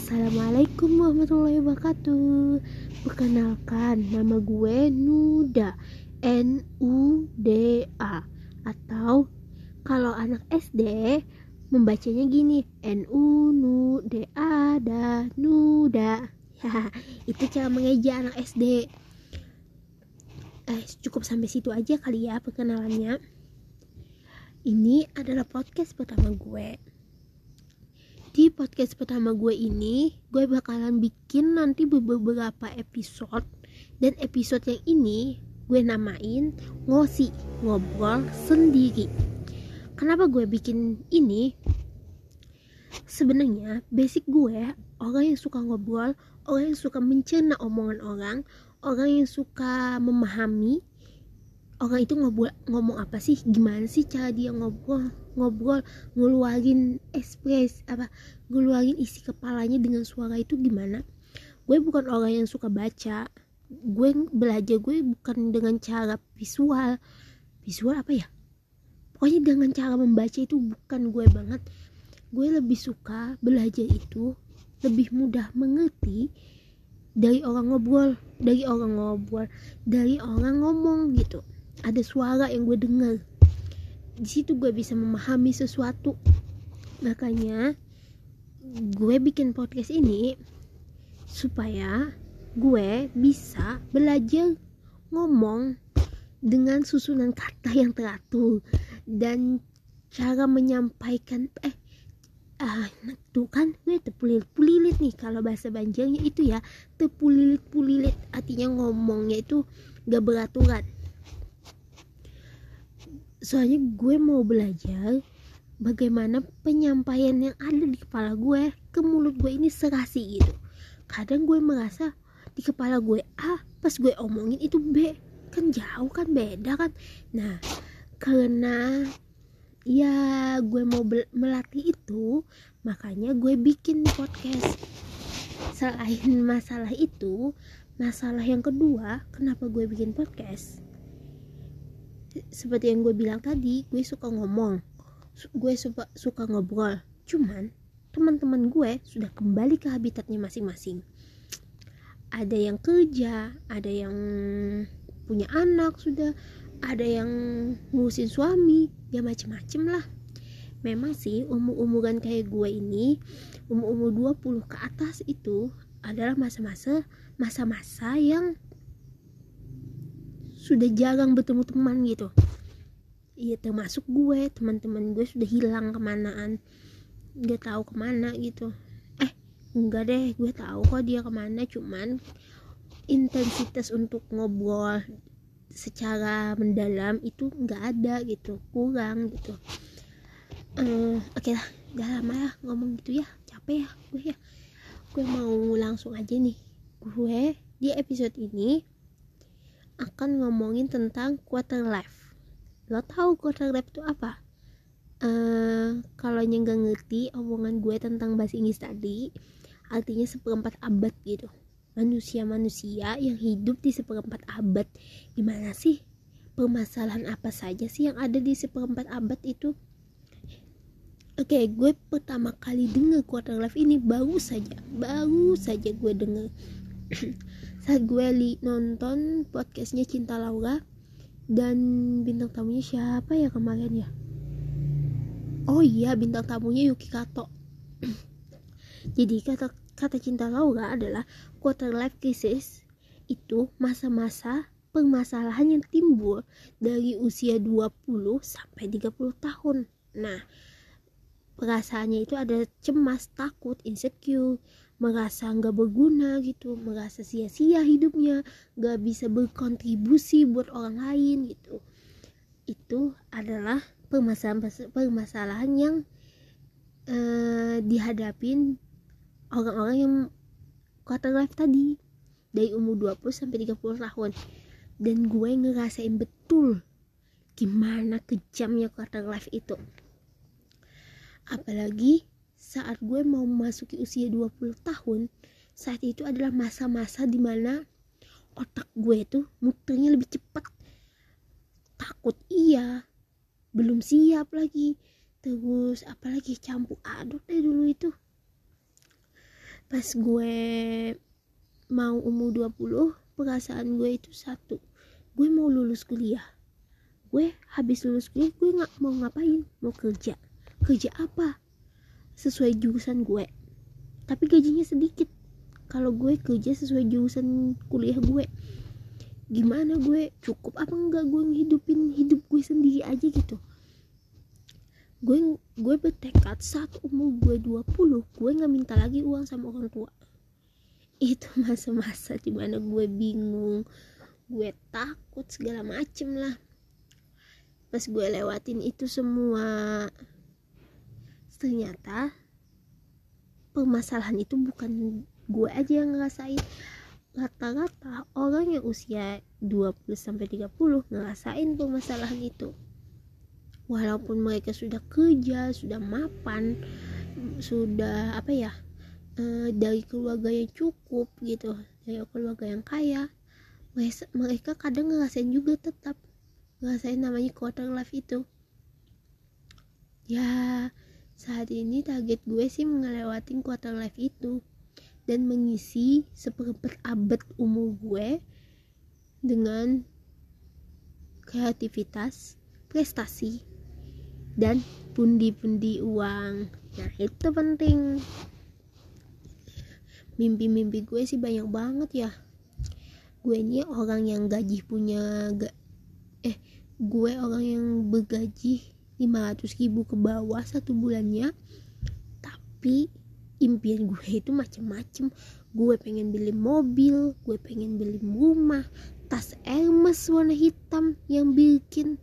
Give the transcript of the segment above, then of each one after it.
Assalamualaikum warahmatullahi wabarakatuh. Perkenalkan nama gue Nuda. N-U-D-A Atau kalau anak SD membacanya gini. N-U-N-U-D-A da Nuda. Ya, Itu cara mengeja anak SD Eh cukup sampai situ aja kali ya perkenalannya. Ini adalah podcast pertama gue di podcast pertama gue ini gue bakalan bikin nanti beberapa episode. Dan episode yang ini gue namain ngosi ngobrol sendiri. Kenapa gue bikin ini? Sebenarnya basic gue orang yang suka ngobrol orang yang suka mencerna omongan orang orang yang suka memahami orang itu ngobrol ngomong apa sih? Gimana sih cara dia ngobrol ngobrol ngeluarin ekspres apa ngeluarin isi kepalanya dengan suara itu gimana? Gue bukan orang yang suka baca. Gue belajar gue bukan dengan cara visual. Visual apa ya? Pokoknya dengan cara membaca itu bukan gue banget. Gue lebih suka belajar itu lebih mudah mengerti dari orang ngobrol dari orang ngobrol dari orang ngomong gitu. Ada suara yang gue dengar di situ gue bisa memahami sesuatu. Makanya gue bikin podcast ini supaya gue bisa belajar ngomong dengan susunan kata yang teratur dan cara menyampaikan eh ah tuh kan? Gue terpulilit-pulilit nih kalau bahasa Banjarnya itu ya. Terpulilit-pulilit artinya ngomongnya itu gak beraturan soalnya gue mau belajar bagaimana penyampaian yang ada di kepala gue ke mulut gue ini serasi gitu. Kadang gue merasa di kepala gue A pas gue omongin itu B. Kan jauh kan beda kan. Nah karena ya gue mau melatih itu makanya gue bikin podcast. Selain masalah itu masalah yang kedua kenapa gue bikin podcast seperti yang gue bilang tadi gue suka ngomong gue suka suka ngobrol. Cuman teman-teman gue sudah kembali ke habitatnya masing-masing. Ada yang kerja ada yang punya anak sudah ada yang ngurusin suami ya macem-macem lah. Memang sih umur-umuran kayak gue ini umur-umur 20 ke atas itu adalah masa-masa masa-masa yang sudah jarang bertemu teman gitu. Iya termasuk gue. Teman-teman gue sudah hilang kemanaan. Gak tahu ke mana gitu. Eh enggak deh. Gue tahu kok dia ke mana. Cuman intensitas untuk ngobrol secara mendalam itu nggak ada gitu. Kurang gitu. Uh, oke okay lah. Udah lama ya ngomong gitu ya. Capek ya gue ya. Gue mau langsung aja nih. Gue di episode ini akan ngomongin tentang quarter life. Lo tahu quarter life itu apa? Uh, kalau yang gak ngerti omongan gue tentang bahasa Inggris tadi artinya seperempat abad gitu. Manusia-manusia yang hidup di seperempat abad. Gimana sih? Permasalahan apa saja sih yang ada di seperempat abad itu? Oke, okay, gue pertama kali denger quarter life ini baru saja, baru saja gue denger saat gue li nonton podcastnya Cinta Laura dan bintang tamunya siapa ya kemarin ya? Oh iya bintang tamunya Yuki Kato. Jadi kata kata Cinta Laura adalah quarter life crisis itu masa-masa permasalahan yang timbul dari usia 20 sampai 30 tahun. Nah perasaannya itu ada cemas takut insecure. Merasa nggak berguna gitu merasa sia-sia hidupnya nggak bisa berkontribusi buat orang lain gitu. Itu adalah permasalahan permasalahan yang uh, dihadapin orang-orang yang quarter life tadi dari umur 20 sampai 30 tahun. Dan gue ngerasain betul gimana kejamnya quarter life itu apalagi saat gue mau memasuki usia 20 tahun saat itu adalah masa-masa di mana otak gue tuh muternya lebih cepat. Takut iya belum siap lagi. Terus apalagi campur aduk deh dulu itu. Pas gue mau umur 20 perasaan gue itu satu gue mau lulus kuliah. Gue habis lulus kuliah gue nggak mau ngapain mau kerja kerja apa? Sesuai jurusan gue. Tapi gajinya sedikit. Kalau gue kerja sesuai jurusan kuliah gue. Gimana gue? Cukup apa enggak gue ngehidupin hidup gue sendiri aja gitu? Gue gue bertekad saat umur gue 20 gue nggak minta lagi uang sama orang tua. Itu masa-masa di mana gue bingung. Gue takut segala macem lah. Pas gue lewatin itu semua ternyata permasalahan itu bukan gue aja yang ngerasain. Rata-rata orang yang usia 20 sampai 30 ngerasain permasalahan itu. Walaupun mereka sudah kerja sudah mapan sudah apa ya e, dari keluarga yang cukup gitu dari keluarga yang kaya mereka, mereka kadang ngerasain juga tetap ngerasain namanya quarter life itu. Ya saat ini target gue sih ngelewatin quarter life itu dan mengisi seperempat abad umur gue dengan kreativitas, prestasi, dan pundi-pundi uang. Nah, itu penting. Mimpi-mimpi gue sih banyak banget ya. Gue ini orang yang gaji punya eh gue orang yang bergaji 500 ribu ke bawah satu bulannya. Tapi impian gue itu macem-macem. Gue pengen beli mobil gue pengen beli rumah tas Hermes warna hitam yang bikin.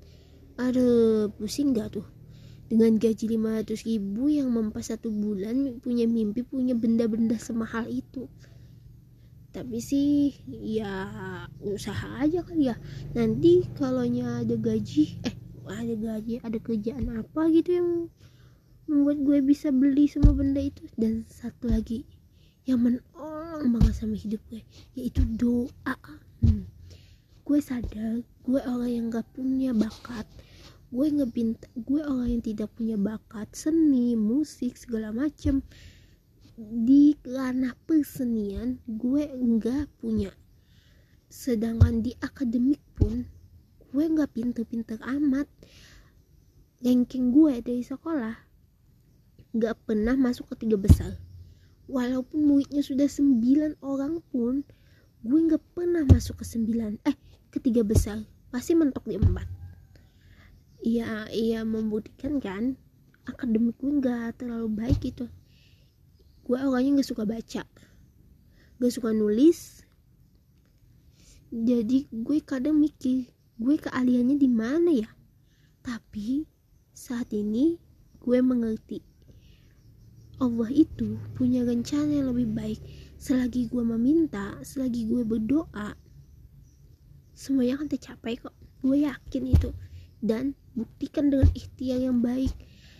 Ada pusing gak tuh? Dengan gaji 500 ribu yang mempas satu bulan punya mimpi punya benda-benda semahal itu. Tapi sih ya usaha aja kali ya. Nanti kalau ada gaji eh ada gaji ada kerjaan apa gitu yang membuat gue bisa beli semua benda itu. Dan satu lagi yang menolong banget sama hidup gue yaitu doa. Hmm. gue sadar gue orang yang gak punya bakat. Gue ngebint gue orang yang tidak punya bakat seni musik segala macem. Di ranah persenian gue enggak punya. Sedangkan di akademik pun gue nggak pinter-pinter amat. Ranking gue dari sekolah gak pernah masuk ke tiga besar. Walaupun muridnya sudah sembilan orang pun gue gak pernah masuk ke sembilan eh ke tiga besar. Pasti mentok di empat. Iya iya membuktikan kan akademik gue gak terlalu baik gitu. Gue orangnya gak suka baca gak suka nulis. Jadi gue kadang mikir gue keahliannya di mana ya? Tapi saat ini gue mengerti. Allah itu punya rencana yang lebih baik. Selagi gue meminta selagi gue berdoa semuanya akan tercapai kok. Gue yakin itu. Dan buktikan dengan ikhtiar yang baik.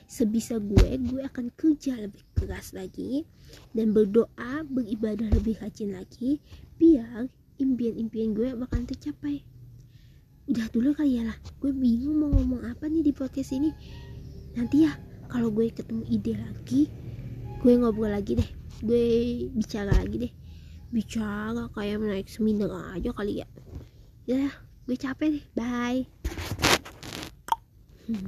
Sebisa gue gue akan kerja lebih keras lagi dan berdoa beribadah lebih rajin lagi biar impian-impian gue bakal tercapai udah dulu kali ya lah. Gue bingung mau ngomong apa nih di podcast ini. Nanti ya kalau gue ketemu ide lagi gue ngobrol lagi deh. Gue bicara lagi deh. Bicara kayak naik seminar aja kali ya. Ya gue capek deh. Bye